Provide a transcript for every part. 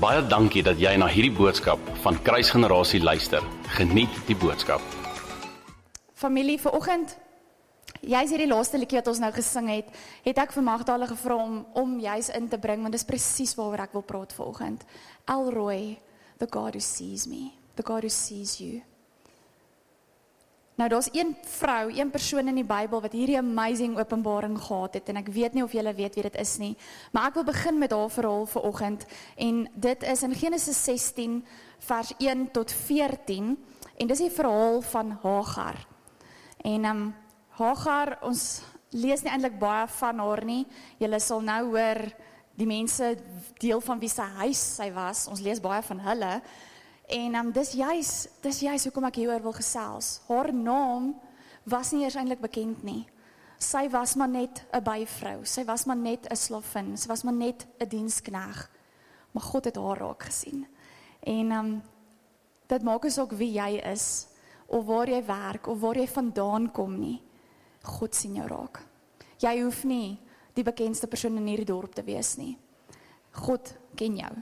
Baie dankie dat jy na hierdie boodskap van Kruisgenerasie luister. Geniet die boodskap. Familie, vanoggend Jy's hierdie laaste liedjie wat ons nou gesing het, het ek vir Magdala gevra om om juis in te bring want dis presies waaroor ek wil praat vanoggend. Elroy, the God who sees me, the God who sees you. Nou daar's een vrou, een persoon in die Bybel wat hierdie amazing openbaring gehad het en ek weet nie of julle weet wie dit is nie, maar ek wil begin met haar verhaal vanoggend en dit is in Genesis 16 vers 1 tot 14 en dis die verhaal van Hagar. En ehm um, Hagar, ons lees nie eintlik baie van haar nie. Julle sal nou hoor die mense deel van wie sy huis sy was. Ons lees baie van hulle. En um, dis juis, dis juis hoekom ek hieroor wil gesels. Haar naam was nie eers eintlik bekend nie. Sy was maar net 'n byvrou. Sy was maar net 'n slavin. Sy was maar net 'n dienskneg. Maar God het haar raak gesien. En um, dit maak nie saak wie jy is of waar jy werk of waar jy vandaan kom nie. God sien jou raak. Jy hoef nie die bekendste persoon in hierdie dorp te wees nie. God ken jou.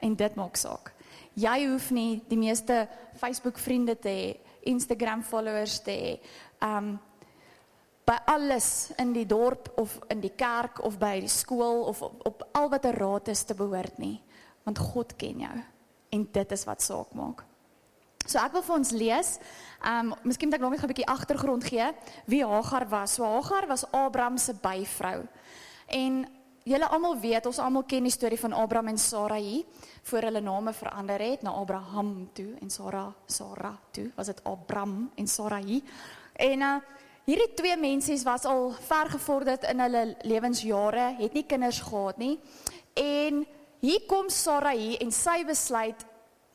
En dit maak saak. Jy hoef nie die meeste Facebook vriende te hê, Instagram followers te hê. Um by alles in die dorp of in die kerk of by die skool of op, op al wat 'n raad is te behoort nie, want God ken jou en dit is wat saak maak. So ek wil vir ons lees. Um miskien moet ek nog net 'n bietjie agtergrond gee wie Hagar was. So Hagar was Abraham se byvrou. En julle almal weet, ons almal ken die storie van Abraham en Sarai voor hulle name verander het na Abraham toe en Sara Sara toe. Was dit Abraham en Sarai? En uh hierdie twee mense was al ver gevorderd in hulle lewensjare, het nie kinders gehad nie. En hier kom Sarai en sy besluit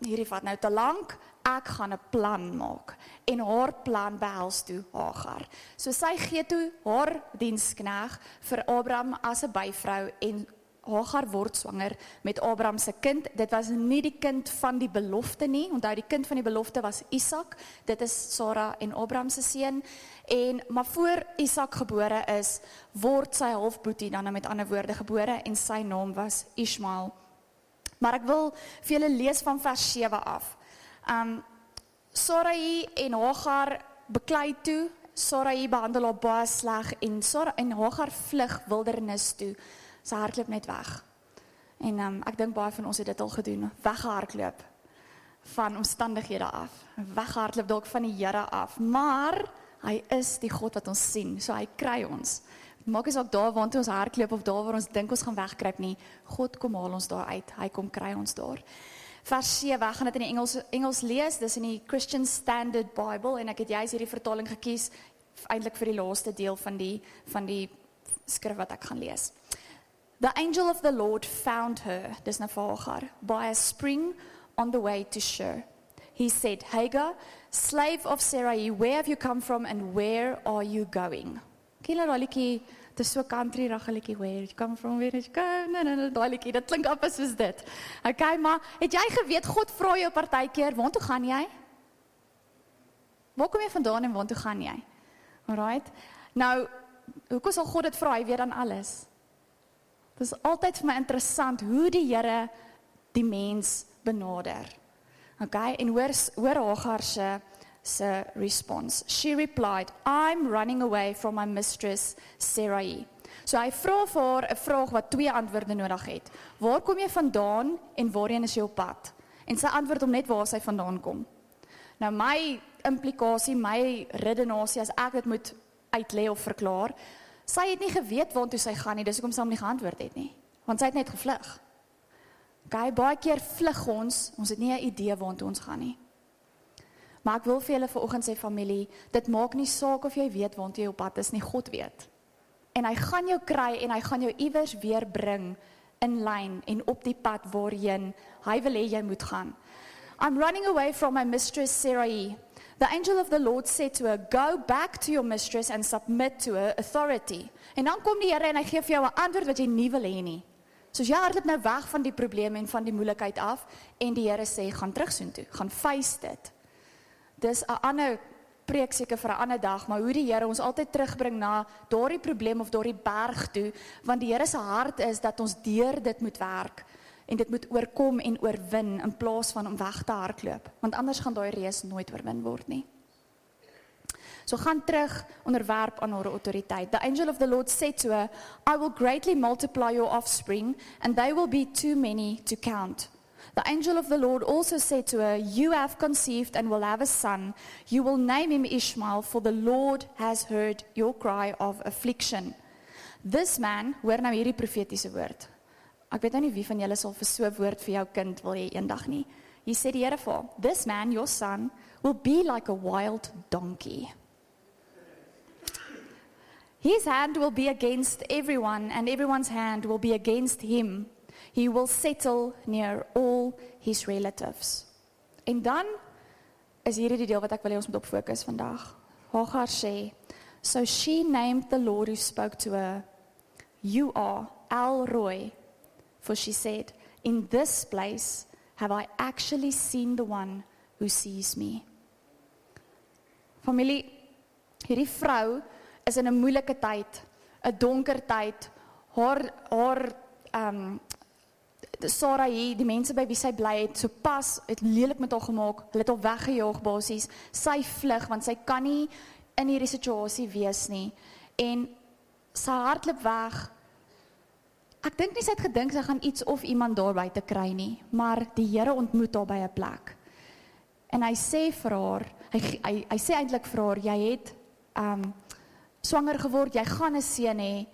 hierdie vat nou te lank ek gaan 'n plan maak en haar plan behels toe Hagar. So sy gee toe haar dienskneg vir Abraham as 'n byvrou en Hagar word swanger met Abraham se kind. Dit was nie die kind van die belofte nie. Onthou die kind van die belofte was Isak. Dit is Sara en Abraham se seun. En maar voor Isak gebore is, word sy halfbroertjie dan met ander woorde gebore en sy naam was Ismael. Maar ek wil vir julle lees van vers 7 af. Um Sarai en Hagar beklei toe. Sarai behandel haar baie sleg en Sarai en Hagar vlug wildernis toe. Sy hardloop net weg. En um ek dink baie van ons het dit al gedoen, weggehardloop van omstandighede af. Weghardloop dalk van die Here af, maar hy is die God wat ons sien. So hy kry ons. Maak nie saak daar waar ons hardloop of daar waar ons dink ons gaan wegkruip nie. God kom haal ons daar uit. Hy kom kry ons daar vers 7. Ek gaan dit in die Engels Engels lees. Dis in die Christian Standard Bible en ek het juist hierdie vertaling gekies eintlik vir die laaste deel van die van die skrif wat ek gaan lees. The angel of the Lord found her, dis nou vir Hagar, by a spring on the way to Shur. He said, Hagar, slave of Sarai, where have you come from and where are you going? Kila rolletjie Dit is so country raggeltjie where you come from where you go. Nee nee nee, daai liedjie, dit klink amper soos dit. Okay, maar het jy geweet God vra jou partykeer, "Waartoe gaan jy?" Waar kom jy vandaan en waartoe gaan jy? Alraight. Nou, hoekom sal God dit vra? Hy weet dan alles. Dit is altyd vir my interessant hoe die Here die mens benader. Okay, en hoor hoor Hagar se se response. She replied, "I'm running away from my mistress Sarai." So hy vra vir haar 'n vraag wat twee antwoorde nodig het. Waar kom jy vandaan en waarheen is jy op pad? En sy antwoord hom net waar sy vandaan kom. Nou my implikasie, my redenasie as ek dit moet uitlê of verklaar, sy het nie geweet waartoe sy gaan nie, dis hoekom sy hom nie geantwoord het nie, want sy het net gevlug. Gae baie keer vlug ons, ons het nie 'n idee waartoe ons gaan nie. Maar ek wil vir julle vanoggend sê familie, dit maak nie saak of jy weet waant jy op pad is nie, God weet. En hy gaan jou kry en hy gaan jou iewers weer bring in lyn en op die pad waarheen hy wil hê jy moet gaan. I'm running away from my mistress Sarai. The angel of the Lord said to her, "Go back to your mistress and submit to her authority." En dan kom die Here en hy gee vir jou 'n antwoord wat jy nie wil hê nie. Soos jy hardloop nou weg van die probleme en van die moeilikheid af en die Here sê, "Gaan terug soontoe, gaan face dit." Dis 'n ander preek seker vir 'n ander dag, maar hoe die Here ons altyd terugbring na daardie probleem of daardie berg toe, want die Here se hart is dat ons deur dit moet werk en dit moet oorkom en oorwin in plaas van om weg te hardloop, want anders gaan daai reus nooit oorwin word nie. So gaan terug onderwerp aan haar autoriteit. The angel of the Lord said to her, I will greatly multiply your offspring and they will be too many to count. The angel of the Lord also said to her, You have conceived and will have a son. You will name him Ishmael, for the Lord has heard your cry of affliction. This man, hoor nou hierdie profetiese woord. Ek weet nou nie wie van julle sal vir so 'n woord vir jou kind wil hê eendag nie. Hier sê die Here vir This man, your son, will be like a wild donkey. His hand will be against everyone, and everyone's hand will be against him. He will settle near all his relatives. En dan is hierdie die deel wat ek wil hê ons moet op fokus vandag. Hagar sê, so she named the Lord who spoke to her, you are El Roy, for she said, in this place have I actually seen the one who sees me. Familie, hierdie vrou is in 'n moeilike tyd, 'n donker tyd. Haar haar ehm um, Sarah hier, die mense by wie sy bly het, so pas het lelik met haar gemaak. Hulle het haar weggejaag basies. Sy vlug want sy kan nie in hierdie situasie wees nie. En sy hardloop weg. Ek dink nie sy het gedink sy gaan iets of iemand daar buite kry nie, maar die Here ontmoet haar by 'n plek. En hy sê vir haar, hy hy, hy sê eintlik vir haar, jy het ehm um, swanger geword, jy gaan 'n seun hê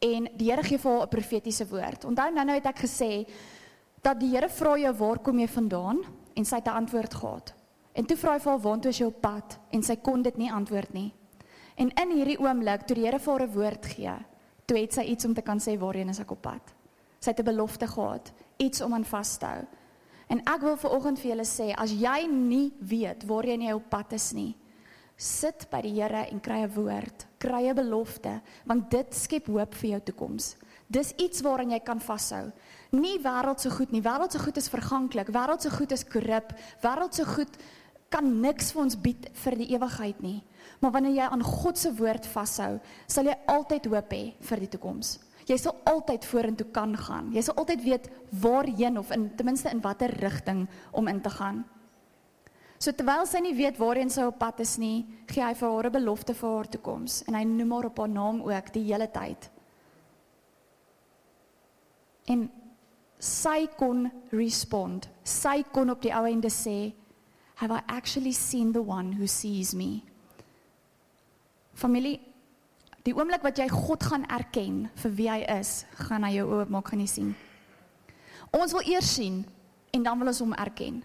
en die Here gee vir haar 'n profetiese woord. Onthou nou nou het ek gesê dat die Here vra jou waar kom jy vandaan en sy het 'n antwoord gehad. En toe vra hy vir haar waantoe is jy op pad en sy kon dit nie antwoord nie. En in hierdie oomblik toe die Here vir haar 'n woord gee, toe het sy iets om te kan sê waarheen is ek op pad. Sy het 'n belofte gehad, iets om aan vas te hou. En ek wil vir oggend vir julle sê, as jy nie weet waarheen jy op pad is nie, sit by die Here en kry 'n woord, kry 'n belofte, want dit skep hoop vir jou toekoms. Dis iets waaraan jy kan vashou. Nie wêreld so goed nie. Wêreld so goed is verganklik. Wêreld so goed is korrup. Wêreld so goed kan niks vir ons bied vir die ewigheid nie. Maar wanneer jy aan God se woord vashou, sal jy altyd hoop hê vir die toekoms. Jy sal altyd vorentoe kan gaan. Jy sal altyd weet waarheen of in ten minste in watter rigting om in te gaan. So terwyl sy nie weet waarheen sy op pad is nie, gee hy vir haar 'n belofte vir haar toekoms en hy noem haar op haar naam ook die hele tyd. En sy kon respond. Sy kon op die ou einde sê, "Have I actually seen the one who sees me?" Familie, die oomblik wat jy God gaan erken vir wie hy is, gaan hy jou oop maak gaan jy sien. Ons wil eers sien en dan wil ons hom erken.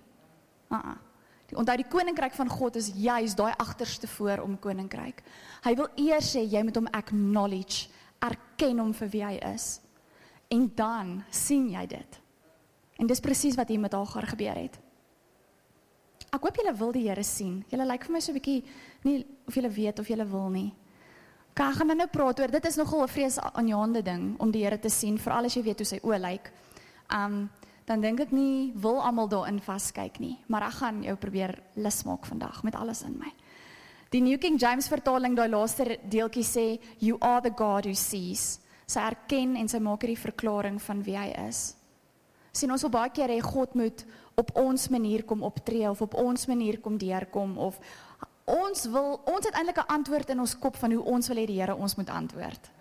Ah. Uh -uh. Onthou die koninkryk van God is juis daai agterste voor om koninkryk. Hy wil eers sê jy moet hom acknowledge, erken hom vir wie hy is. En dan sien jy dit. En dis presies wat hier met Hagar gebeur het. Ek hoop julle wil die Here sien. Julle lyk vir my so 'n bietjie nie of julle weet of julle wil nie. Kan gaan nou praat oor dit is nogal 'n vrees aanjaande ding om die Here te sien, veral as jy weet hoe sy oë lyk. Um dan dink ek nie wil almal daarin vaskyk nie, maar ek gaan jou probeer lus maak vandag met alles in my. Die New King James vertaling daai laaste deeltjie sê you are the God who sees. Sy erken en sy maak hierdie verklaring van wie hy is. Sien ons wil baie keer hê God moet op ons manier kom optree of op ons manier kom deurkom of ons wil ons het eintlik 'n antwoord in ons kop van hoe ons wil hê die Here ons moet antwoord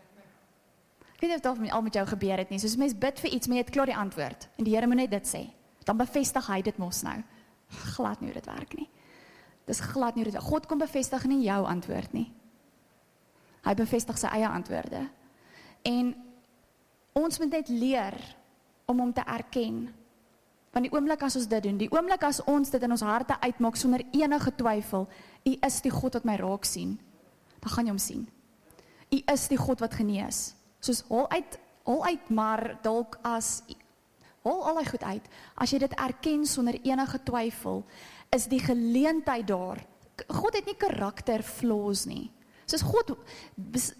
weet nie of dit al met jou gebeur het nie. Soos mens bid vir iets, maar jy het klaar die antwoord en die Here moet net dit sê. Dan bevestig hy dit mos nou. Glad nie hoe dit werk nie. Dis glad nie hoe dit God kom bevestig nie jou antwoord nie. Hy bevestig sy eie antwoorde. En ons moet net leer om hom te erken. Want die oomblik as ons dit doen, die oomblik as ons dit in ons harte uitmaak sonder enige twyfel, U is die God wat my raak sien, dan gaan jy hom sien. U is die God wat genees soos hol uit hol uit maar dalk as hol al hy goed uit. As jy dit erken sonder enige twyfel is die geleentheid daar. God het nie karakter flaws nie. Soos God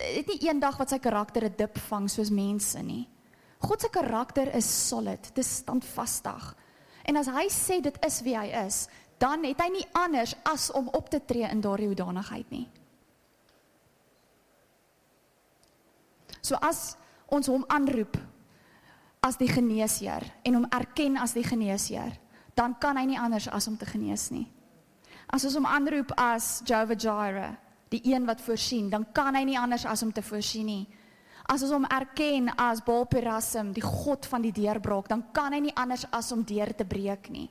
het nie eendag wat sy karakter 'n dip vang soos mense nie. God se karakter is solid dis standvastig. En as hy sê dit is wie hy is dan het hy nie anders as om op te tree in daardie hoedanigheid nie So as ons hom aanroep, as die geneesheer en hom erken as die geneesheer, dan kan hy nie anders as om te genees nie. As ons hom aanroep as Jehovah Jireh, die een wat voorsien, dan kan hy nie anders as om te voorsien nie. As ons hom erken as Baal Perasim, die God van die deurbraak, dan kan hy nie anders as om deur te breek nie.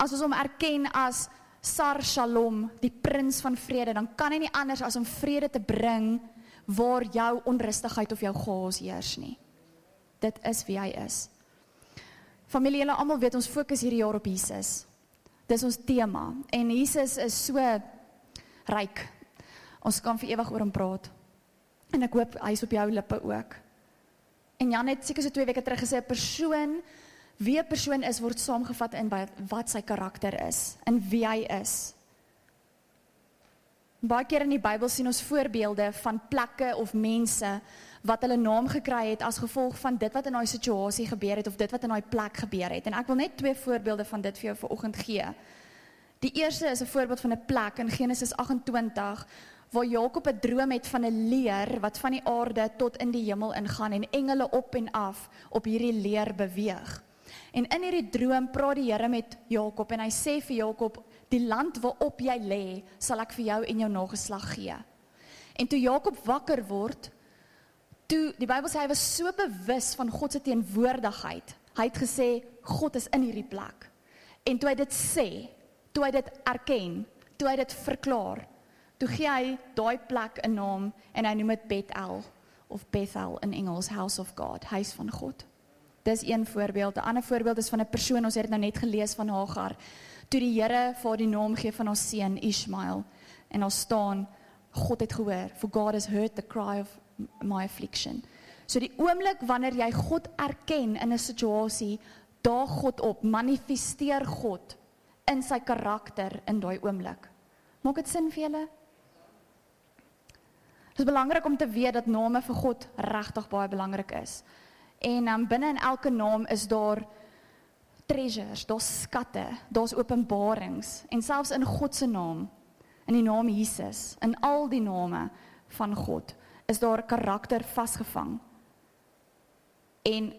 As ons hom erken as Sar Shalom, die prins van vrede, dan kan hy nie anders as om vrede te bring waar jou onrustigheid of jou chaos heers nie. Dit is wie hy is. Familie, julle almal weet ons fokus hierdie jaar op Jesus. Dis ons tema en Jesus is so ryk. Ons kan vir ewig oor hom praat. En ek hoop hy's op jou lippe ook. En Jan het seker so 2 weke terug gesê 'n persoon wie 'n persoon is word saamgevat in wat sy karakter is, in wie hy is. Baie keer in die Bybel sien ons voorbeelde van plekke of mense wat hulle naam gekry het as gevolg van dit wat in daai situasie gebeur het of dit wat in daai plek gebeur het. En ek wil net twee voorbeelde van dit vir jou vanoggend gee. Die eerste is 'n voorbeeld van 'n plek in Genesis 28 waar Jakob 'n droom het van 'n leer wat van die aarde tot in die hemel ingaan en engele op en af op hierdie leer beweeg. En in hierdie droom praat die Here met Jakob en hy sê vir Jakob: "Die land waarop jy lê, sal ek vir jou en jou nageslag gee." En toe Jakob wakker word, toe die Bybel sê hy was so bewus van God se teenwoordigheid. Hy het gesê God is in hierdie plek. En toe hy dit sê, toe hy dit erken, toe hy dit verklaar, toe gee hy daai plek 'n naam en hy noem dit Bethel of Bethel in Engels House of God, huis van God. Dis een voorbeeld. 'n Ander voorbeeld is van 'n persoon, ons het dit nou net gelees van Hagar. Toe die Here vir die naam gee van haar seun Ismael en daar staan God het gehoor, for God has heard the cry of my affliction. So die oomblik wanneer jy God erken in 'n situasie, daag God op, manifesteer God in sy karakter in daai oomblik. Maak dit sin vir julle? Dit is belangrik om te weet dat name vir God regtig baie belangrik is. En um, binne in elke naam is daar treasures, daar's skatte, daar's openbarings en selfs in God se naam, in die naam Jesus, in al die name van God, is daar karakter vasgevang. En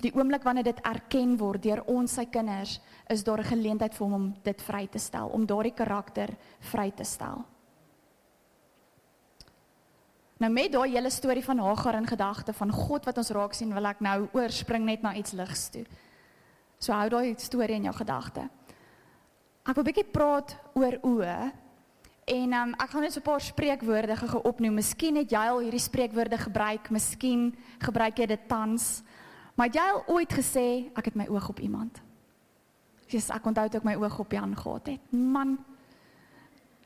die oomblik wanneer dit erken word deur ons sy kinders, is daar 'n geleentheid vir hom om dit vry te stel, om daardie karakter vry te stel. Nou met daai hele storie van Hagar in gedagte van God wat ons raak sien, wil ek nou oorspring net na iets ligs toe. So hou daai storie in jou gedagte. Ek wil 'n bietjie praat oor oë. En um, ek gaan net so 'n paar spreekwoorde gou opnoem. Miskien het jy al hierdie spreekwoorde gebruik, miskien gebruik jy dit tans. Maar jy het ooit gesê ek het my oog op iemand. Jesus, ek onthou toe ek my oog op Jan gehad het. Man,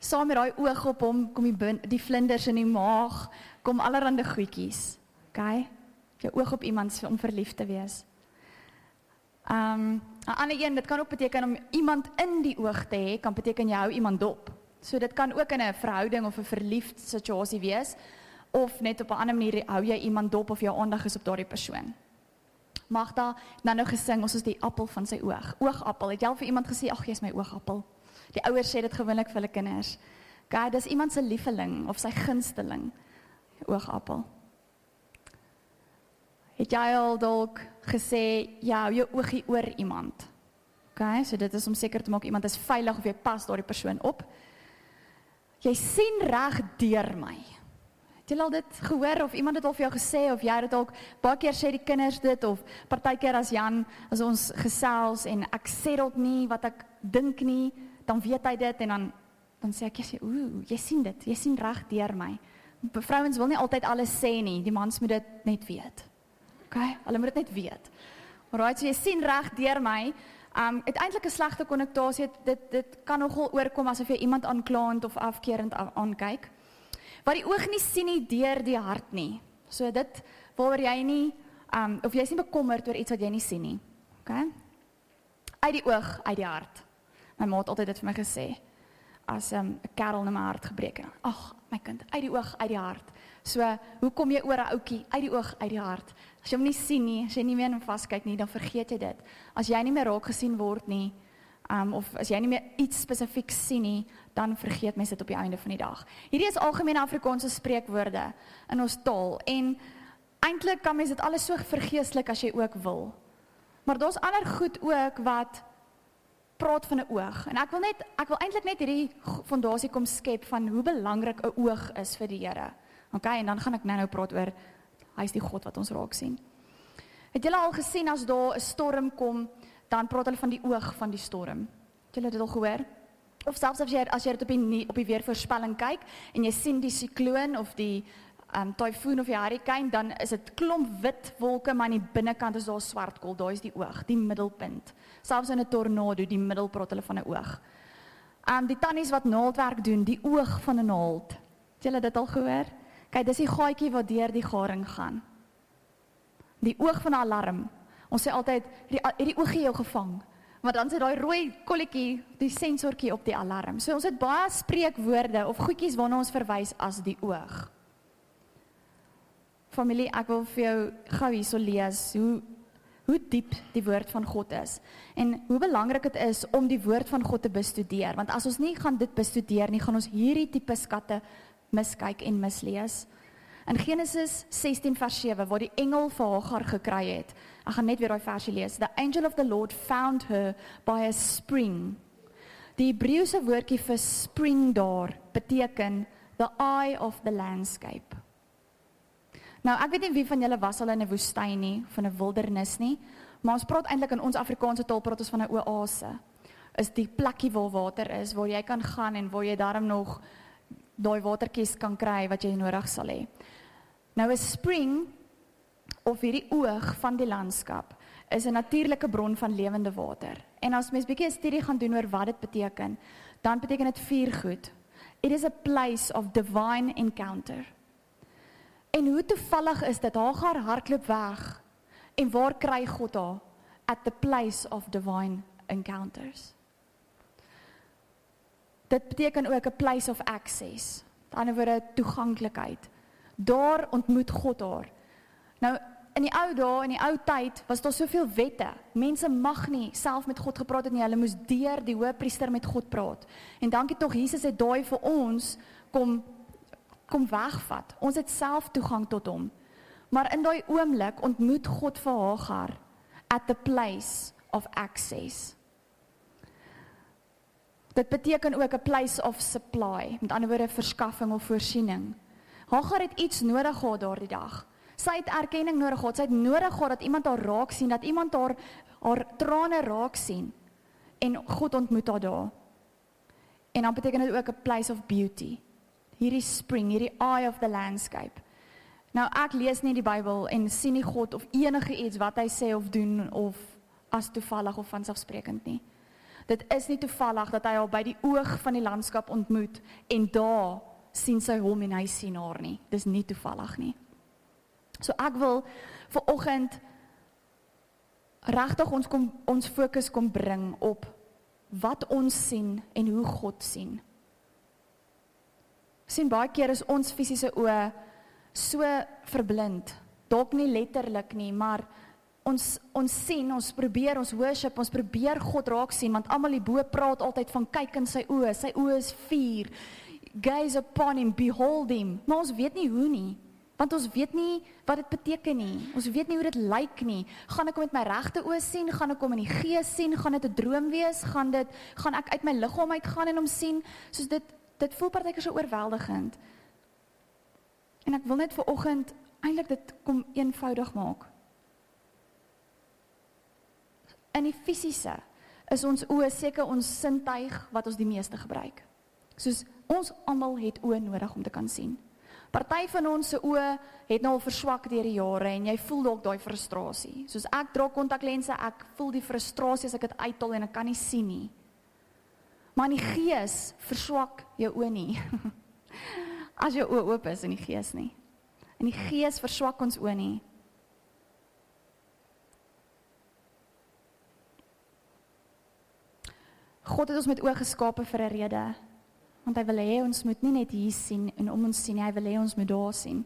saam met daai oog op hom kom die die vlinders in die maag, kom allerlei goedjies. OK? Jou oog op iemand om verlief te wees. Um 'n ander een, dit kan ook beteken om iemand in die oog te hê, kan beteken jy hou iemand dop. So dit kan ook in 'n verhouding of 'n verliefd situasie wees of net op 'n ander manier hou jy iemand dop of jou aandag is op daardie persoon. Magda, nou nou gesing, ons is die appel van sy oog. Oogappel. Het jy al vir iemand gesê, "Ag, jy's my oogappel"? Die ouers sê dit gewoonlik vir hulle kinders. God, dis iemand se lieveling of sy gunsteling. Oogappel. Het jy al dalk gesê ja, jou oogie oor iemand? OK, so dit is om seker te maak iemand is veilig of jy pas daardie persoon op. Jy sien reg deur my. Het jy al dit gehoor of iemand het al vir jou gesê of jy het dalk baie keer sê die kinders dit of partykeer as Jan as ons gesels en ek sê dalk nie wat ek dink nie, dan weet hy dit en dan dan sê ek jy ooh, jy sien dit, jy sien reg deur my. Vrouens wil nie altyd alles sê nie, die mans moet dit net weet. OK, hulle moet dit net weet. Alraai, so jy sien reg deur my. Um uiteindelik 'n slegte konnektasie, dit dit kan nogal oorkom asof jy iemand aanklaend of afkeerend aankyk. Wat die oog nie sien nie deur die hart nie. So dit waaroor jy nie um of jy's nie bekommerd oor iets wat jy nie sien nie. OK? Uit die oog, uit die hart. My ma het altyd dit vir my gesê. As 'n um, kerel in my hart gebreek het. Ag, my kind, uit die oog, uit die hart. So, hoe kom jy oor 'n ouetjie uit die oog, uit die hart? As jy hom nie sien nie, as jy nie meer in vaskyk nie, dan vergeet jy dit. As jy nie meer raak gesien word nie, um, of as jy nie meer iets spesifiek sien nie, dan vergeet mense dit op die einde van die dag. Hierdie is algemene Afrikaanse spreekwoorde in ons taal en eintlik kan mens dit alles so vergeestelik as jy ook wil. Maar daar's ander goed ook wat praat van 'n oog. En ek wil net ek wil eintlik net hierdie fondasie kom skep van hoe belangrik 'n oog is vir die Here. OK, en dan gaan ek nou-nou praat oor hy is die God wat ons raak sien. Het julle al gesien as daar 'n storm kom, dan praat hulle van die oog van die storm. Het julle dit al gehoor? Of selfs as jy as jy dit op die op die weervoorspelling kyk en jy sien die sikloon of die um tyfoon of die hurricane, dan is dit klomp wit wolke, maar aan die binnekant is daar swart kol. Daai is die oog, die middelpunt. Selfs in 'n tornado, die middel praat hulle van 'n oog. Um die tannies wat naaldwerk doen, die oog van 'n naald. Het julle dit al gehoor? Kyk, dis die gaatjie wat deur die garing gaan. Die oog van 'n alarm. Ons sê altyd hierdie hierdie oogie jou gevang. Maar dan sit daai rooi kolletjie, die sensortjie op die alarm. So ons het baie spreekwoorde of goedjies waarna ons verwys as die oog. Familie, ek wil vir jou gou hierso lees hoe hoe diep die woord van God is en hoe belangrik dit is om die woord van God te bestudeer want as ons nie gaan dit bestudeer nie gaan ons hierdie tipe skatte miskyk en mislees. In Genesis 16 vers 7 waar die engel vir Hagar gekry het. Ek gaan net weer daai versie lees. The angel of the Lord found her by a spring. Die Hebreëse woordjie vir spring daar beteken the eye of the landscape. Nou, ek weet nie wie van julle was al in 'n woestyn nie, van 'n wildernis nie, maar ons praat eintlik in ons Afrikaanse taal praat ons van 'n oase. Is die plekkie waar water is waar jy kan gaan en waar jy darm nog daai watertjies kan kry wat jy nodig sal hê. Nou 'n spring of hierdie oog van die landskap is 'n natuurlike bron van lewende water. En as mens bietjie 'n studie gaan doen oor wat dit beteken, dan beteken dit vier goed. It is a place of divine encounter. En hoe toevallig is dit? Hagar hardloop weg. En waar kry God haar? At the place of divine encounters. Dit beteken ook 'n place of access. Aan die ander woorde toeganklikheid. Daar ontmoet God haar. Nou in die ou dae, in die ou tyd, was daar soveel wette. Mense mag nie self met God gepraat het nie. Hulle moes deur die hoëpriester met God praat. En dankie tog Jesus het daai vir ons kom kom wegvat. Ons het self toegang tot hom. Maar in daai oomblik ontmoet God vir Hagar at the place of access. Dit beteken ook 'n place of supply, met ander woorde verskaffing of voorsiening. Hagar het iets nodig gehad daardie dag. Sy het erkenning nodig gehad. Sy het nodig gehad dat iemand haar raak sien, dat iemand haar haar trane raak sien. En God ontmoet haar daar. En dan beteken dit ook 'n place of beauty hierdie spring, hierdie eye of the landscape. Nou ek lees nie die Bybel en sien nie God of enige iets wat hy sê of doen of as toevallig of vanselfsprekend nie. Dit is nie toevallig dat hy al by die oog van die landskap ontmoet en daar sien sy hom en hy sien haar nie. Dis nie toevallig nie. So ek wil vir oggend regtig ons kom ons fokus kom bring op wat ons sien en hoe God sien sien baie keer is ons fisiese oë so verblind. Dalk nie letterlik nie, maar ons ons sien, ons probeer ons worship, ons probeer God raak sien want almal hierbo praat altyd van kyk in sy oë. Sy oë is vuur. Gaze upon him, behold him. Maar ons weet nie hoe nie. Want ons weet nie wat dit beteken nie. Ons weet nie hoe dit lyk nie. Gaan ek hom met my regte oë sien? Gaan ek hom in die gees sien? Gaan dit 'n droom wees? Gaan dit gaan ek uit my liggaam uit gaan en hom sien? Soos dit dit voel partykeer so oorweldigend. En ek wil net vir oggend eintlik dit kom eenvoudig maak. In die fisiese is ons oë seker ons sintuig wat ons die meeste gebruik. Soos ons almal het oë nodig om te kan sien. Party van ons se oë het nou al verswak deur die jare en jy voel dalk daai frustrasie. Soos ek dra kontaklense, ek voel die frustrasie as ek dit uithaal en ek kan nie sien nie. Maar in die gees verswak jou oë nie. As jou oë oop is in die gees nie. In die gees verswak ons oë nie. God het ons met oë geskape vir 'n rede. Want hy wil hê ons moet nie net hier sien en om ons sien hy wil hê ons moet daar sien.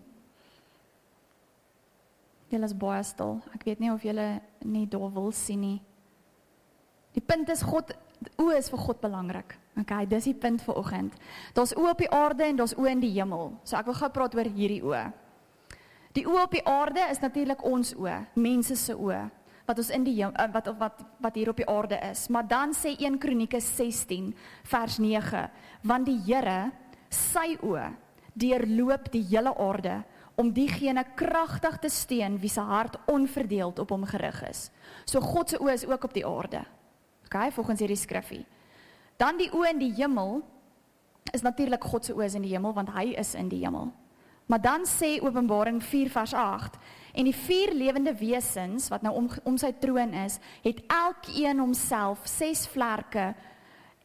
Julle is baie stil. Ek weet nie of julle nie daar wil sien nie. Die punt is God oë is vir God belangrik. Okay, dis die punt vir oggend. Daar's oë op die aarde en daar's oë in die hemel. So ek wil gou praat oor hierdie oë. Die oë op die aarde is natuurlik ons oë, mense se oë. wat ons in die eh, wat wat wat hier op die aarde is. Maar dan sê 1 Kronieke 16 vers 9, want die Here sy oë deurloop die hele aarde om diegene kragtig te steun wie se hart onverdeeld op hom gerig is. So God se oë is ook op die aarde. OK, volgens hierdie skriffie. Dan die oë in die hemel is natuurlik God se oë in die hemel want hy is in die hemel. Maar dan sê Openbaring 4 vers 8 en die vier lewende wesens wat nou om om sy troon is, het elkeen homself ses vlerke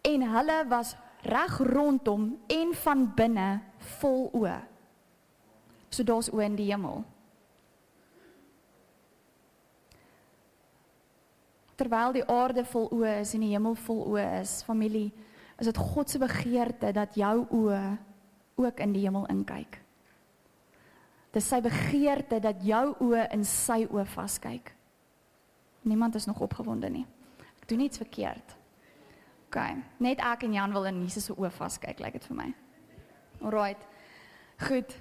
en hulle was reg rondom en van binne vol oë. So daar's oë in die hemel. Terwyl die aarde vol oë is en die hemel vol oë is, familie, is dit God se begeerte dat jou oë ook in die hemel inkyk. Dis sy begeerte dat jou oë in sy oë vaskyk. Niemand is nog opgewonde nie. Ek doen niks verkeerd. OK, net ek en Jan wil in Jesus se oë vaskyk, lyk like dit vir my. Alraight. Goed.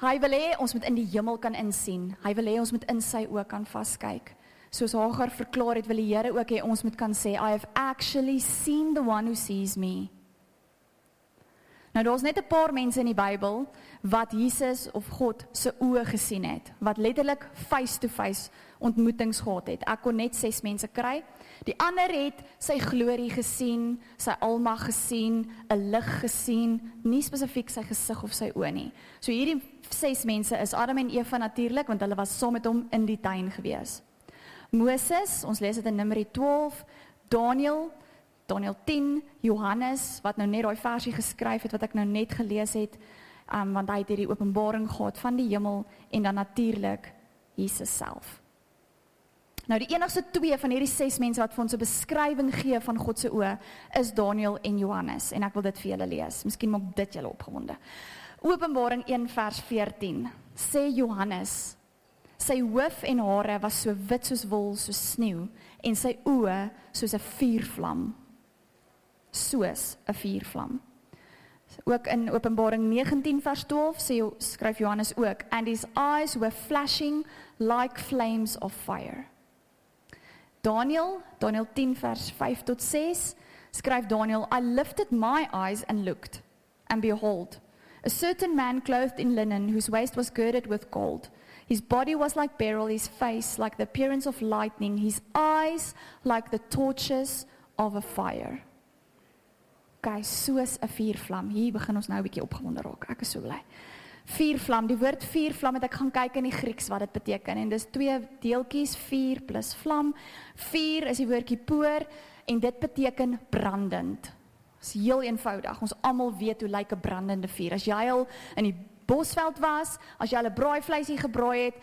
Hy wil hê ons moet in die hemel kan insien. Hy wil hê ons moet in sy oë kan vaskyk. Soos Hagar verklaar het, wil die Here ook hê ons moet kan sê I have actually seen the one who sees me. Nou daar's net 'n paar mense in die Bybel wat Jesus of God se oë gesien het, wat letterlik face to face ontmoetings gehad het. Ek kon net 6 mense kry. Die ander het sy glorie gesien, sy almag gesien, 'n lig gesien, nie spesifiek sy gesig of sy oë nie. So hierdie 6 mense is Adam en Eva natuurlik want hulle was saam met hom in die tuin gewees. Moses, ons lees dit in Numeri 12, Daniel, Daniel 10, Johannes wat nou net daai versie geskryf het wat ek nou net gelees het, um, want hy het hierdie openbaring gehad van die hemel en dan natuurlik Jesus self. Nou die enigste twee van hierdie 6 mense wat vir ons 'n beskrywing gee van God se oë is Daniel en Johannes en ek wil dit vir julle lees. Miskien maak dit julle opgewonde. Openbaring 1 vers 14 sê Johannes sy hoof en hare was so wit soos wol soos sneeu en sy oë soos 'n vuurvlam soos 'n vuurvlam. Ook in Openbaring 19 vers 12 sê skryf Johannes ook and his eyes were flashing like flames of fire. Daniel, Daniel 10 vers 5 tot 6, skryf Daniel, I lifted my eyes and looked, and behold, a certain man clothed in linen, whose waist was girded with gold. His body was like beryl, his face like the appearance of lightning, his eyes like the torches of a fire. Okay, soos 'n vuurvlam. Hier begin ons nou 'n bietjie opgewonde raak. Ek is so bly vuurvlam. Die woord vuurvlam het ek gaan kyk in die Grieks wat dit beteken en dis twee deeltjies vuur plus vlam. Vuur is die woordjie poor en dit beteken brandend. Dit is heel eenvoudig. Ons almal weet hoe lyk 'n brandende vuur. As jy al in die bosveld was, as jy 'n braaivleisie gebraai het,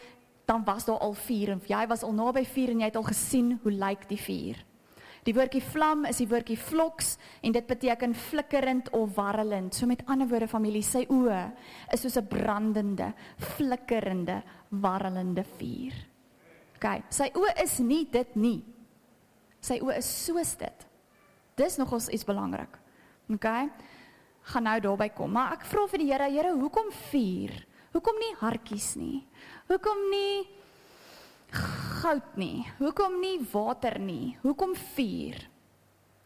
dan was daar al vuur en jy was al naby vuur en jy het al gesien hoe lyk die vuur. Die woordjie vlam is die woordjie floks en dit beteken flikkerend of warrelend. So met ander woorde familie, sy oë is soos 'n brandende, flikkerende, warrelende vuur. OK, sy oë is nie dit nie. Sy oë is soos dit. Dis nogals iets belangrik. OK? Gaan nou daarby kom, maar ek vra vir die Here, Here, hoekom vuur? Hoekom nie hartjies nie? Hoekom nie goud nie? Hoekom nie water nie? Hoekom vuur?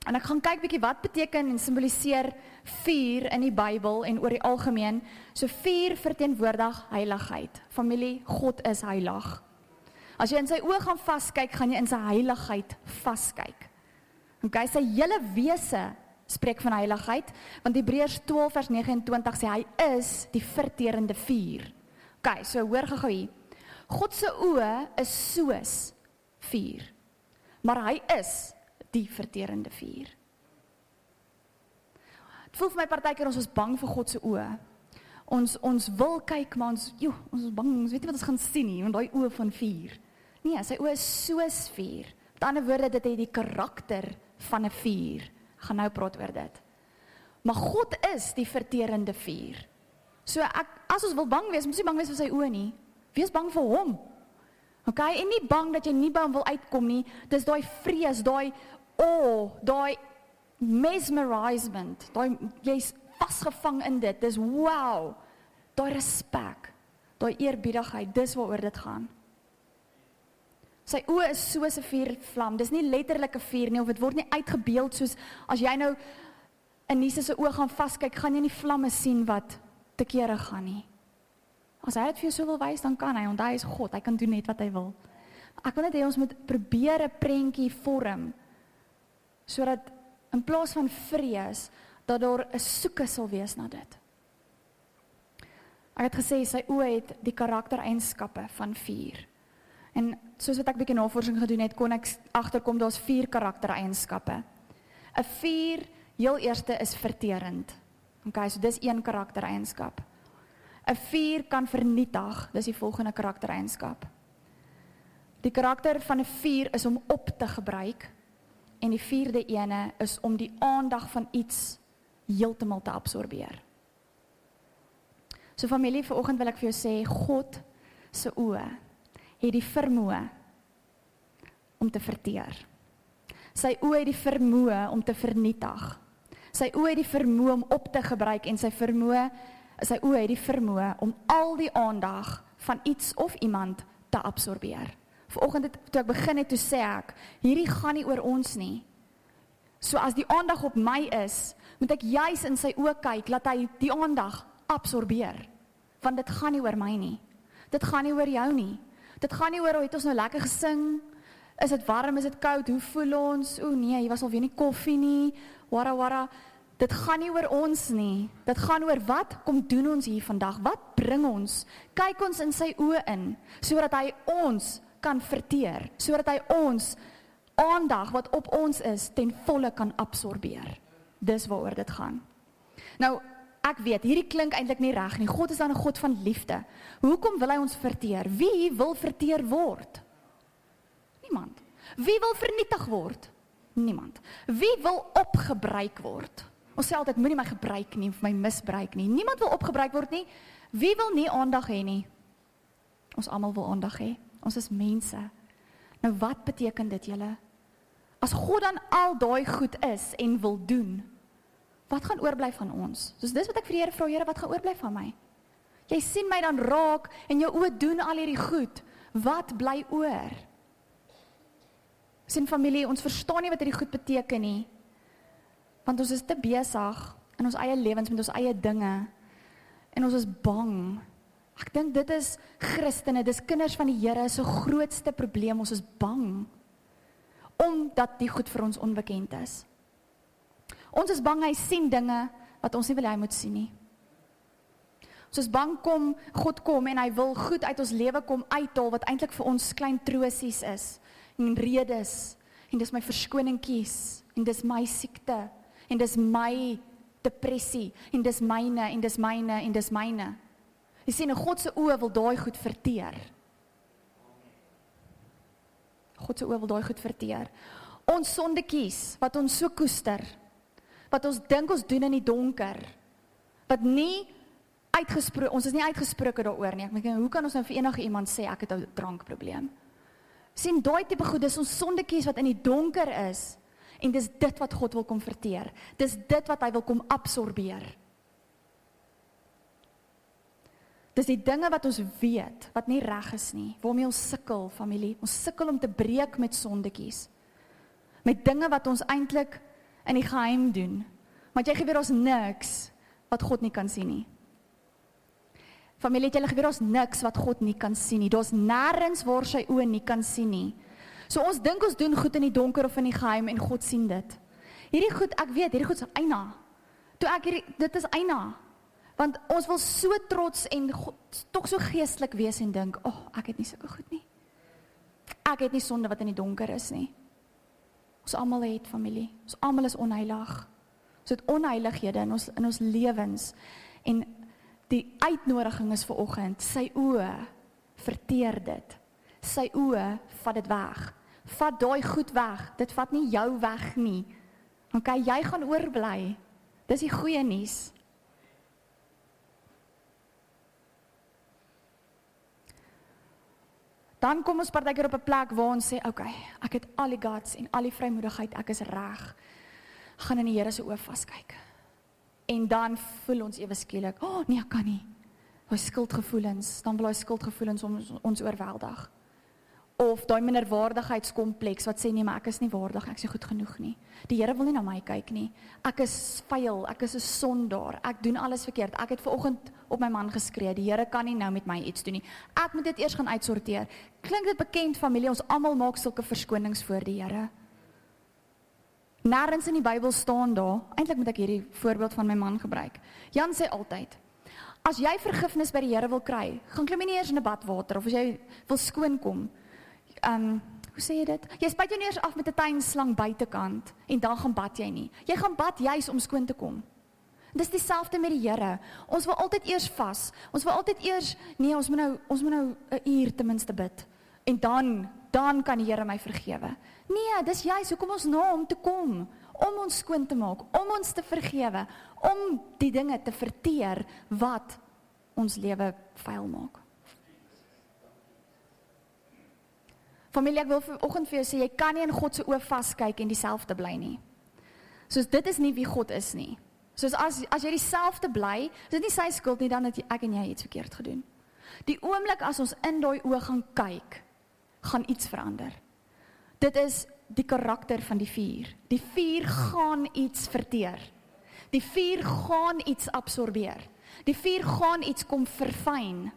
En ek gaan kyk bietjie wat beteken en simboliseer vuur in die Bybel en oor die algemeen. So vuur verteenwoordig heiligheid. Familie, God is heilig. As jy in sy oë gaan vaskyk, gaan jy in sy heiligheid vaskyk. OK, sy hele wese spreek van heiligheid, want Hebreërs 12 vers 29 sê hy is die verterende vuur. OK, so hoor gou-gou hier. God se oë is soos vuur. Maar hy is die verterende vuur. Dit voel vir my partykeer ons is bang vir God se oë. Ons ons wil kyk maar ons jo, ons is bang, ons weet nie wat ons gaan sien nie, want daai oë van vuur. Nee, sy oë is soos vuur. Met ander woorde, dit het die karakter van 'n vuur. Gaan nou praat oor dit. Maar God is die verterende vuur. So ek as ons wil bang wees, moet jy bang wees vir sy oë nie. Wees bang vir hom. OK, en nie bang dat jy nie by hom wil uitkom nie. Dis daai vrees, daai o, oh, daai mesmerizement, daai jy's vasgevang in dit. Dis wow. Daai respek, daai eerbiedigheid, dis waaroor dit gaan. Sy oë is soos 'n vuurvlam. Dis nie letterlik 'n vuur nie of dit word nie uitgebeeld soos as jy nou in Jesus se oë gaan vaskyk, gaan jy nie vlamme sien wat te kere gaan nie. As hy dit vir jou so wil wys, dan kan hy, want hy is God. Hy kan doen net wat hy wil. Ek wil net hê ons moet probeer 'n prentjie vorm sodat in plaas van vrees dat daar 'n soeke sal wees na dit. Ek het gesê sy oë het die karaktereienskappe van vuur. En soos wat ek bietjie navorsing gedoen het, kon ek agterkom daar's vier karaktereienskappe. 'n Vuur, heel eerste is verterend. Okay, so dis een karaktereienskap. 'n Vuur kan vernietig, dis die volgende karaktereienskap. Die karakter van 'n vuur is om op te gebruik en die vierde ene is om die aandag van iets heeltemal te absorbeer. So familie, vanoggend wil ek vir jou sê God se oë het die vermoë om te verteer. Sy oë het die vermoë om te vernietig. Sy oë het die vermoë om op te gebruik en sy vermoë sy oë het die vermoë om al die aandag van iets of iemand te absorbeer. Vanoggend toe ek begin het toe sê ek, hierdie gaan nie oor ons nie. So as die aandag op my is, moet ek juis in sy oë kyk laat hy die aandag absorbeer. Want dit gaan nie oor my nie. Dit gaan nie oor jou nie. Dit gaan nie oor hoe het ons nou lekker gesing? Is dit warm? Is dit koud? Hoe voel ons? O nee, jy was al weer nie koffie nie. Wara wara. Dit gaan nie oor ons nie. Dit gaan oor wat kom doen ons hier vandag? Wat bring ons? Kyk ons in sy oë in sodat hy ons kan verteer, sodat hy ons aandag wat op ons is ten volle kan absorbeer. Dis waaroor dit gaan. Nou, ek weet, hierdie klink eintlik nie reg nie. God is dan 'n God van liefde. Hoekom wil hy ons verteer? Wie wil verteer word? Niemand. Wie wil vernietig word? Niemand. Wie wil opgebruik word? Ons sê altyd moenie my gebruik nie of my misbruik nie. Niemand wil opgebruik word nie. Wie wil nie aandag hê nie? Ons almal wil aandag hê. Ons is mense. Nou wat beteken dit julle? As God dan al daai goed is en wil doen, wat gaan oorbly van ons? Soos dis wat ek vir die Here vra, Here, wat gaan oorbly van my? Jy sien my dan raak en jou oë doen al hierdie goed. Wat bly oor? Sien familie, ons verstaan nie wat hierdie goed beteken nie. Want ons is te besig in ons eie lewens met ons eie dinge en ons is bang. Ek dink dit is Christene, dis kinders van die Here se grootste probleem, ons is bang omdat die goed vir ons onbekend is. Ons is bang hy sien dinge wat ons nie wil hy moet sien nie. Ons is bang kom God kom en hy wil goed uit ons lewe kom uithaal wat eintlik vir ons klein trosies is en redes en dis my verskoningetjies en dis my siekte en dis my depressie en dis myne en dis myne en dis myne. Jy sien, God se oë wil daai goed verteer. God se oë wil daai goed verteer. Ons sondetjies wat ons so koester. Wat ons dink ons doen in die donker. Wat nie uitgespreek ons is nie uitgesproke daaroor nie. Ek dink hoe kan ons nou vir enige iemand sê ek het 'n drankprobleem? sien daai tipe goed dis ons sondetjies wat in die donker is en dis dit wat God wil kom verteer. Dis dit wat hy wil kom absorbeer. Dis die dinge wat ons weet wat nie reg is nie, waarmee ons sukkel, familie. Ons sukkel om te breek met sondetjies. Met dinge wat ons eintlik in die geheim doen. Want jy gebeur ons niks wat God nie kan sien nie. Familie, jy gebeur ons niks wat God nie kan sien nie. Daar's nêrens waar sy oë nie kan sien nie. So ons dink ons doen goed in die donker of in die geheim en God sien dit. Hierdie goed, ek weet, hierdie goed is eina. Toe ek hierdie dit is eina. Want ons wil so trots en tog so geestelik wees en dink, "Ag, oh, ek het nie sulke goed nie. Ek het nie sonde wat in die donker is nie." Ons almal het familie. Ons almal is onheilig. Ons het onheilighede in ons in ons lewens. En die uitnodiging is vir oggend, sy oë verteer dit. Sy oë vat dit weg. Vat daai goed weg. Dit vat nie jou weg nie. OK, jy gaan oorbly. Dis die goeie nuus. Dan kom ons partykeer op 'n plek waar ons sê, "Oké, okay, ek het al die guts en al die vrymoedigheid, ek is reg." Gaan in die Here se oë vaskyk. En dan voel ons ewe skielik, "O, oh, nee, ek kan nie." Daai skuldgevoelens, dan bly skuldgevoelens ons ons oorweldig. Of daai minderwaardigheidskompleks wat sê nee, maar ek is nie waardig, ek is nie goed genoeg nie. Die Here wil nie na my kyk nie. Ek is vuil, ek is 'n sondaar. Ek doen alles verkeerd. Ek het ver oggend op my man geskree. Die Here kan nie nou met my iets doen nie. Ek moet dit eers gaan uitsorteer. Klink dit bekend familie? Ons almal maak sulke verskonings voor die Here. Nêrens in die Bybel staan daar. Eintlik moet ek hierdie voorbeeld van my man gebruik. Jan sê altyd: As jy vergifnis by die Here wil kry, gaan klim nie eers in 'n bad water of as jy wil skoon kom, um hoe sê jy dit? Jy spuit jou nie eers af met 'n tuinslang buitekant en dan gaan bad jy nie. Jy gaan bad juis om skoon te kom. Dis dieselfde met die Here. Ons wil altyd eers vas. Ons wil altyd eers nee, ons moet nou ons moet nou 'n uur ten minste bid. En dan dan kan die Here my vergewe. Nee, dis juis hoekom ons na hom toe kom om ons skoon te maak, om ons te vergewe, om die dinge te verteer wat ons lewe vuil maak. Familie, ek wil vanoggend vir jou sê jy kan nie in God se oë vaskyk en dieselfde bly nie. Soos dit is nie wie God is nie. Soos as as jy dieselfde bly, is dit nie sy skuld nie dan dat ek en jy iets verkeerd gedoen. Die oomblik as ons in daai oë gaan kyk, gaan iets verander. Dit is die karakter van die vuur. Die vuur gaan iets verteer. Die vuur gaan iets absorbeer. Die vuur gaan iets kom verfyn.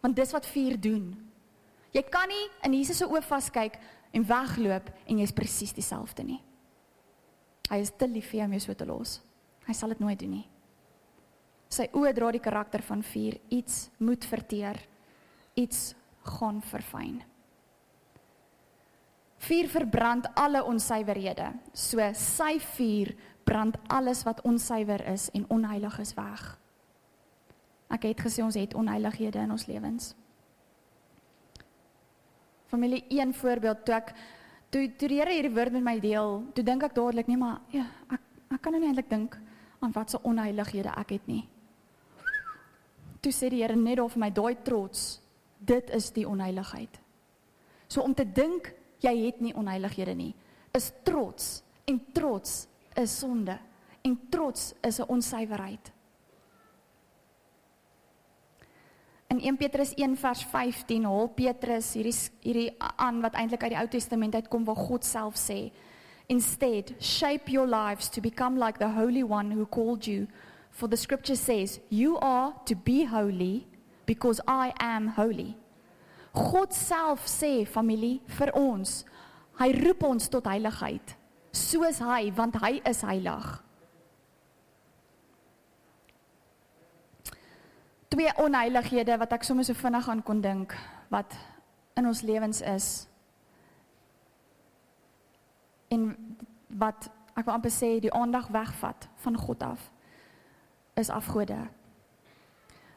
Want dis wat vuur doen. Jy kan nie in Jesus se oë vaskyk en wegloop en jy's presies dieselfde nie. Hy is te lief vir jou om jou so te los. Hy sal dit nooit doen nie. Sy oë dra die karakter van vuur. Iets moet verteer. Iets gaan verfyn. Vuur verbrand alle onsuiverhede. So sy vuur brand alles wat onsuiwer is en onheilig is weg. Ek het gesê ons het onheilighede in ons lewens. Familie, een voorbeeld toe ek toe toe die Here hierdie woord met my deel, toe dink ek dadelik nee, maar ja, ek ek kan nou nie eintlik dink aan wat se onheilighede ek het nie. Toe sê die Here net of my daai trots, dit is die onheiligheid. So om te dink jy het nie onheilighede nie, is trots en trots is sonde en trots is 'n onsuiverheid. In 1 Petrus 1 vers 15 haal Petrus hierdie hierdie aan wat eintlik uit die Ou Testament uitkom waar God self sê Instead shape your lives to become like the holy one who called you for the scripture says you are to be holy because I am holy. God self sê familie vir ons hy roep ons tot heiligheid soos hy want hy is heilig. Twee onheilighede wat ek sommer so vinnig aan kon dink wat in ons lewens is. En wat ek wil amper sê die aandag wegvat van God af is afgode.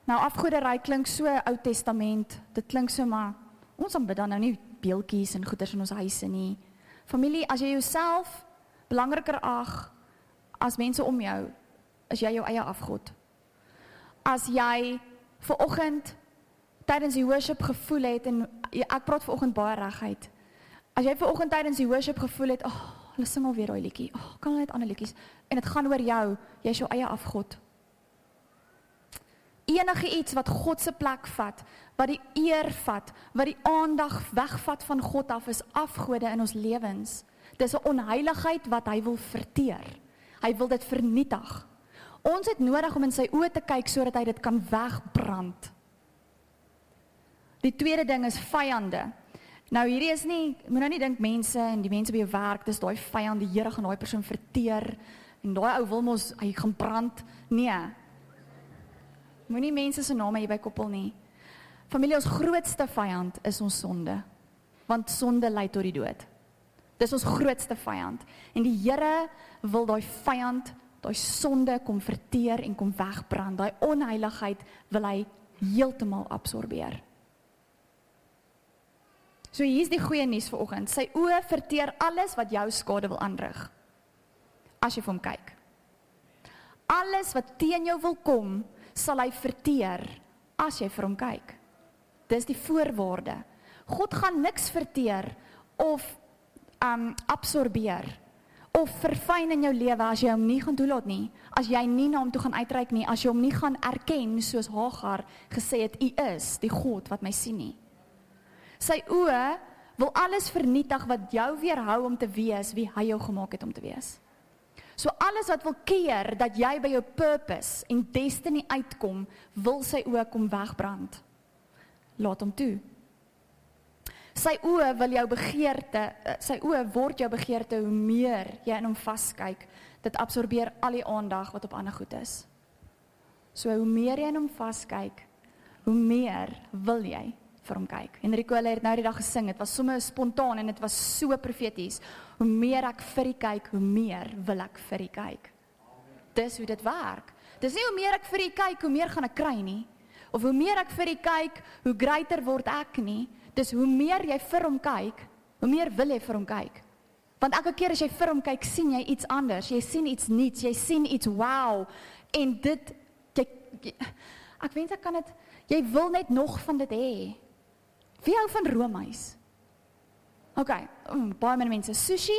Nou afgoderry klink so Ou Testament. Dit klink so maar ons aanbid dan nou nie beeltjies en goeders in ons huise nie. Familie, as jy jouself belangriker ag as mense om jou, is jy jou eie afgod. As jy ver oggend tydens die worship gevoel het en ek praat ver oggend baie reguit. As jy ver oggend tydens die worship gevoel het, ag, oh, hulle sing al weer daai liedjie. Ag, oh, kan hulle net ander liedjies en dit gaan oor jou, jy's jou eie afgod. Enige iets wat God se plek vat, wat die eer vat, wat die aandag wegvat van God af is afgode in ons lewens. Dis 'n onheiligheid wat hy wil verteer. Hy wil dit vernietig. Ons het nodig om in sy oë te kyk sodat hy dit kan wegbrand. Die tweede ding is vyande. Nou hierdie is nie moet nou nie dink mense en die mense by jou werk, dis daai vyand, die Here gaan daai persoon verteer en daai ou wil mos hy gaan brand. Nee. Moenie mense se name hier by koppel nie. Familie ons grootste vyand is ons sonde. Want sonde lei tot die dood. Dis ons grootste vyand en die Here wil daai vyand daai sonde kom verteer en kom wegbrand. Daai onheiligheid wil hy heeltemal absorbeer. So hier's die goeie nuus vir oggend. Sy oë verteer alles wat jou skade wil aanrig. As jy vir hom kyk. Alles wat teen jou wil kom, sal hy verteer as jy vir hom kyk. Dis die voorwaarde. God gaan niks verteer of um absorbeer of verfyn in jou lewe as jy hom nie gaan toelaat nie, as jy nie na hom toe gaan uitreik nie, as jy hom nie gaan erken soos Hagar gesê het, U is die God wat my sien nie. Sy oë wil alles vernietig wat jou weerhou om te wees wie hy jou gemaak het om te wees. So alles wat wil keer dat jy by jou purpose en destiny uitkom, wil sy oë kom wegbrand. Laat hom toe. Sy oë wil jou begeerte, eh, sy oë word jou begeerte hoe meer jy in hom vaskyk. Dit absorbeer al die aandag wat op ander goed is. So hoe meer jy in hom vaskyk, hoe meer wil jy vir hom kyk. Enrico het nou die dag gesing, dit was sommer spontaan en dit was so profeties. Hoe meer ek vir U kyk, hoe meer wil ek vir U kyk. Dis hoe dit werk. Dis nie hoe meer ek vir U kyk, hoe meer gaan ek kry nie. Of hoe meer ek vir U kyk, hoe groter word ek nie. Dis hoe meer jy vir hom kyk, hoe meer wil jy vir hom kyk. Want elke keer as jy vir hom kyk, sien jy iets anders. Jy sien iets nuuts, jy sien iets wow. En dit jy, jy ek wens ek kan dit jy wil net nog van dit hê. Wie hou van roomys? OK, um, baie min mense sushi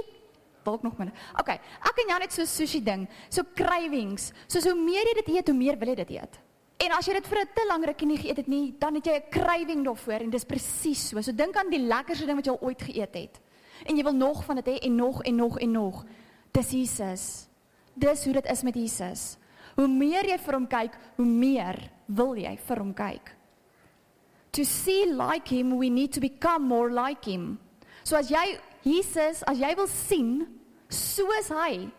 dalk nog minder. OK, ek en jou net so sushi ding, so cravings. Soos hoe meer jy dit eet, hoe meer wil jy dit eet. En as jy dit vir 'n te lang rukkie nie geëet het nie, dan het jy 'n craving daarvoor en dis presies so. So dink aan die lekkerste ding wat jy al ooit geëet het. En jy wil nog van dit hê en nog en nog en nog. Dis Jesus. Dis hoe dit is met Jesus. Hoe meer jy vir hom kyk, hoe meer wil jy vir hom kyk. To see like him, we need to become more like him. So as jy Jesus, as jy wil sien soos hy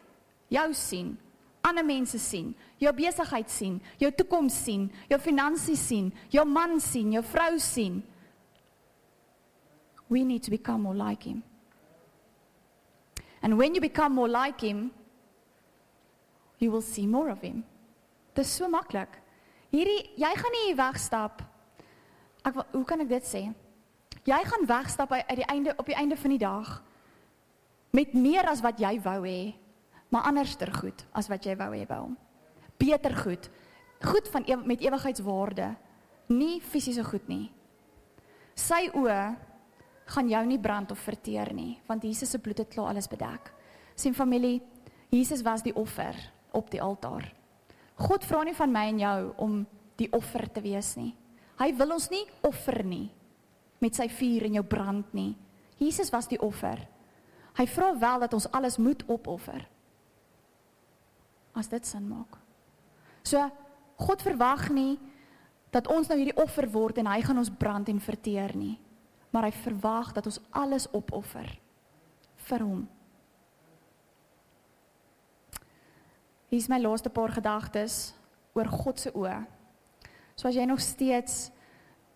jou sien, ander mense sien, jou besigheid sien, jou toekoms sien, jou finansies sien, jou man sien, jou vrou sien. We need to become more like him. And when you become more like him, you will see more of him. Dit is so maklik. Hierdie jy gaan nie wegstap. Ek hoe kan ek dit sê? Jy gaan wegstap uit die einde op die einde van die dag met meer as wat jy wou hê maar anderster goed as wat jy wou hê by hom. Beter goed. Goed van ew met ewigheidswaarde. Nie fisiese goed nie. Sy oë gaan jou nie brand of verteer nie, want Jesus se bloed het klaar alles bedek. Sien familie, Jesus was die offer op die altaar. God vra nie van my en jou om die offer te wees nie. Hy wil ons nie offer nie met sy vuur en jou brand nie. Jesus was die offer. Hy vra wel dat ons alles moet opoffer as dit sin maak. So God verwag nie dat ons nou hierdie offer word en hy gaan ons brand en verteer nie. Maar hy verwag dat ons alles opoffer vir hom. Hier is my laaste paar gedagtes oor God se oë. So as jy nog steeds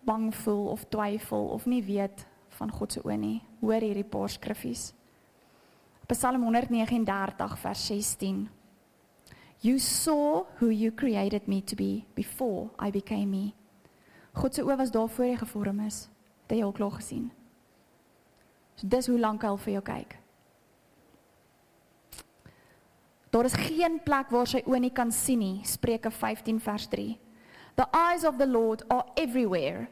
bang voel of twyfel of nie weet van God se oë nie, hoor hierdie paar skriffies. Psalm 139 vers 16. You saw who you created me to be before I became me. God se oë was daar voor jy gevorm is. Dit jy al klaar gesien. So dis hoe lank hy al vir jou kyk. Daar is geen plek waar sy oë nie kan sien nie. Spreuke 15 vers 3. The eyes of the Lord are everywhere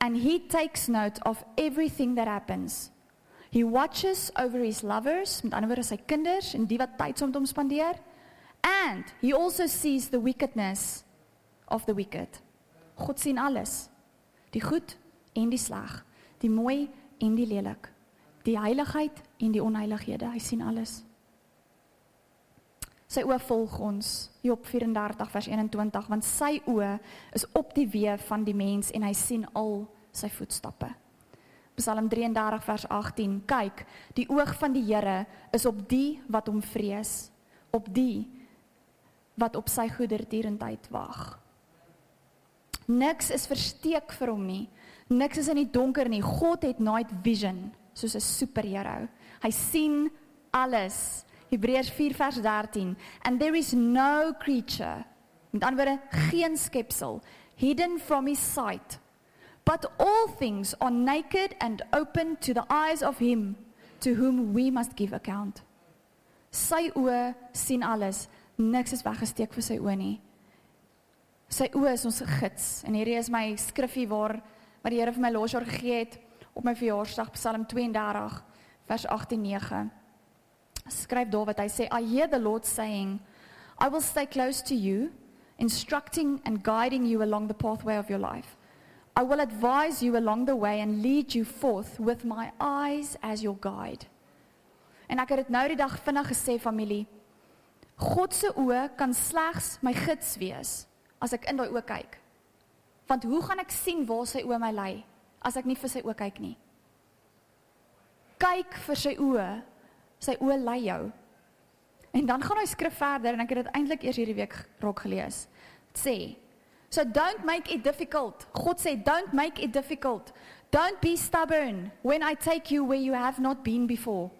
and he takes note of everything that happens. He watches over his lovers, met ander woorde sy kinders en die wat tyd saam met hom spandeer. And he also sees the wickedness of the wicked. God sien alles. Die goed en die sleg, die mooi en die lelik, die heiligheid en die onheilighede. Hy sien alles. Sy oë volg ons. Job 34 vers 21 want sy oë is op die weë van die mens en hy sien al sy voetstappe. Psalm 33 vers 18 Kyk, die oog van die Here is op die wat hom vrees, op die wat op sy goedertierendheid wag. Niks is versteek vir hom nie. Niks is in die donker nie. God het night vision soos 'n superheld. Hy sien alles. Hebreërs 4 vers 13. And there is no creature, met ander woorde geen skepsel, hidden from his sight. But all things are naked and open to the eyes of him to whom we must give account. Sy oë sien alles niks is weggesteek vir sy oë nie. Sy oë is ons gids en hierdie is my skriffie waar wat die Here vir my laas jaar gegee het op my verjaarsdag Psalm 32 vers 18:9. Skryf daar wat hy sê I hear the Lord saying I will stay close to you instructing and guiding you along the pathway of your life. I will advise you along the way and lead you forth with my eyes as your guide. En ek het dit nou die dag vinnig gesê familie. God se oë kan slegs my gids wees as ek in daai oë kyk. Want hoe gaan ek sien waar sy oë my lei as ek nie vir sy oë kyk nie? Kyk vir sy oë. Sy oë lei jou. En dan gaan hy skrif verder en ek het dit eintlik eers hierdie week raak gelees. Dit sê So don't make it difficult. God sê don't make it difficult. Don't be stubborn when I take you where you have not been before.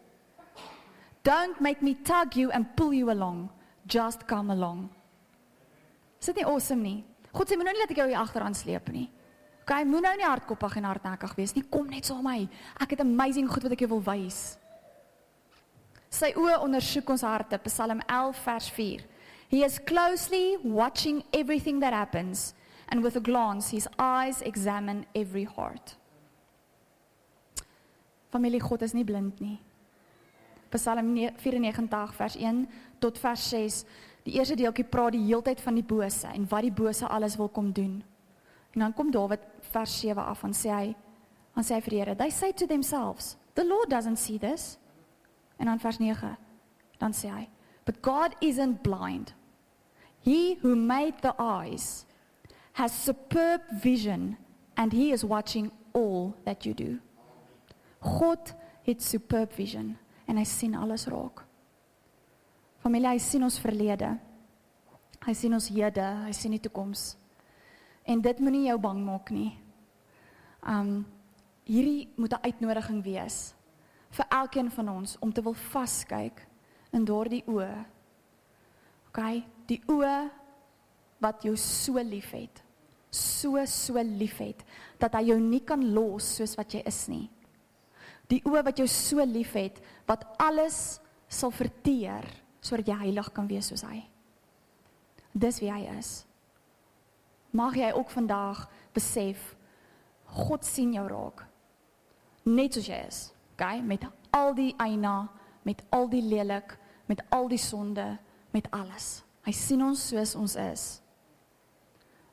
Don't make me tug you and pull you along. Just come along. Is dit nie awesome nie? God sê moenie laat ek jou hier agteraan sleep nie. OK, moenie nou nie hardkoppig en hardnekkig wees nie. Kom net saam so my. Ek het amazing goed wat ek jou wil wys. Sy oë ondersoek ons harte. Psalm 11 vers 4. He is closely watching everything that happens and with a glance his eyes examine every heart. Familie God is nie blind nie. Psalm 94 vers 1 tot vers 6. Die eerste deeltjie praat die heeltyd van die bose en wat die bose alles wil kom doen. En dan kom Dawid vers 7 af en sê hy aan sy vriende, they say to themselves, the Lord doesn't see this. En dan vers 9 dan sê hy, but God isn't blind. He who made the eyes has superb vision and he is watching all that you do. God het superb vision en hy sien alles raak. Familie, hy sien ons verlede. Hy sien ons hede, hy sien die toekoms. En dit moenie jou bang maak nie. Um hierdie moet 'n uitnodiging wees vir elkeen van ons om te wil vaskyk in daardie oë. OK, die oë wat jou so liefhet. So so liefhet dat hy jou nie kan los soos wat jy is nie. Die oë wat jou so liefhet wat alles sal verteer sodat jy heilig kan wees soos hy. Dis wie hy is. Mag jy ook vandag besef God sien jou raak. Net soos jy is. Okay, met al die eina, met al die lelik, met al die sonde, met alles. Hy sien ons soos ons is.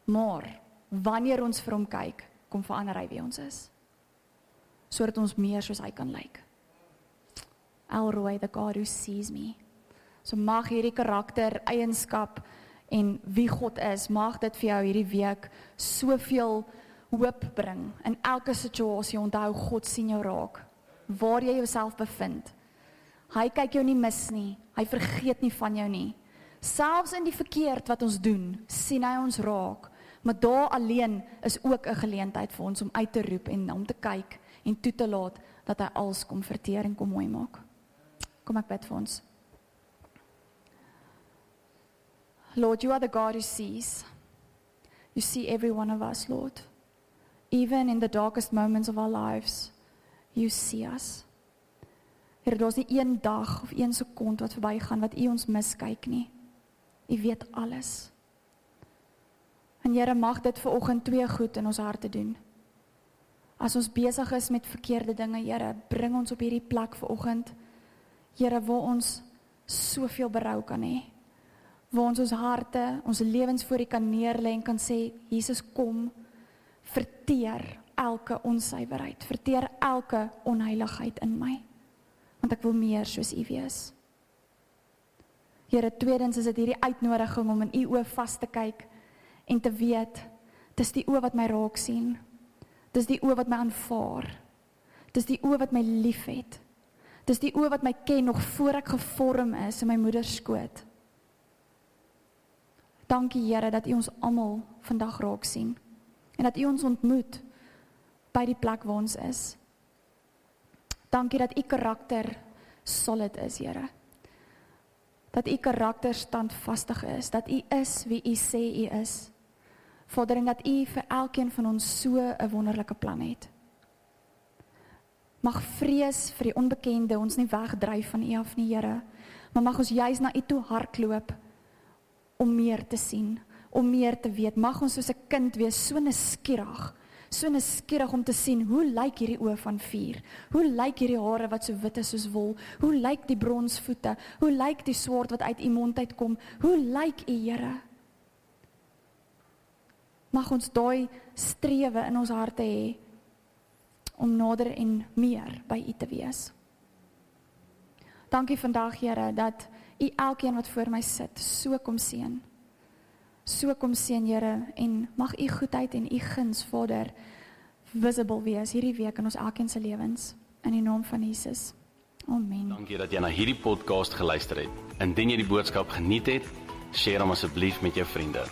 Maar wanneer ons vir hom kyk, kom verander hy wie ons is sodat ons meer soos hy kan lyk. Elroy the God who sees me. So mag hierdie karakter eienskap en wie God is, mag dit vir jou hierdie week soveel hoop bring in elke situasie. Onthou God sien jou raak waar jy jouself bevind. Hy kyk jou nie mis nie. Hy vergeet nie van jou nie. Selfs in die verkeerd wat ons doen, sien hy ons raak. Maar daar alleen is ook 'n geleentheid vir ons om uit te roep en om te kyk en toe te laat dat hy alles kom verteer en kom mooi maak. Kom ek bid vir ons. Lord, you are the God who sees. You see every one of us, Lord. Even in the darkest moments of our lives, you see us. Here, daar's nie een dag of een sekond wat verbygaan wat U ons miskyk nie. U weet alles. En Here, mag dit vir oggend twee goed in ons harte doen. As ons besig is met verkeerde dinge, Here, bring ons op hierdie plek vanoggend. Here, waar ons soveel berou kan hê. Waar ons ons harte, ons lewens voor U kan neerlê en kan sê, Jesus kom, verteer elke onsuiverheid, verteer elke onheiligheid in my. Want ek wil meer soos U wees. Here, tweedens is dit hierdie uitnodiging om in U oë vas te kyk en te weet dis die oë wat my raak sien. Dis die oë wat my aanvaar. Dis die oë wat my liefhet. Dis die oë wat my ken nog voor ek gevorm is in my moeder se skoot. Dankie Here dat U ons almal vandag raak sien en dat U ons ontmoet by die plek waar ons is. Dankie dat U karakter solid is, Here. Dat U karakter standvastig is, dat U is wie U sê U is. Vader, en dat U vir elkeen van ons so 'n wonderlike plan het. Mag vrees vir die onbekende ons nie wegdryf van U af nie, Here, maar mag ons juis na U toe hardloop om meer te sien, om meer te weet. Mag ons soos 'n kind wees, so nuuskierig, so nuuskierig om te sien hoe lyk hierdie oë van vuur? Hoe lyk hierdie hare wat so wit is soos wol? Hoe lyk die bronsvoete? Hoe lyk die swaard wat uit U mond uitkom? Hoe lyk U, Here? Mag ons daai strewe in ons harte hê om nader en meer by U te wees. Dankie vandag Here dat U elkeen wat voor my sit so kom seën. So kom seën Here en mag U goedheid en U guns Vader visible wees hierdie week in ons elkeen se lewens in die naam van Jesus. Amen. Dankie dat jy na hierdie podcast geluister het. Indien jy die boodskap geniet het, deel hom asseblief met jou vriende.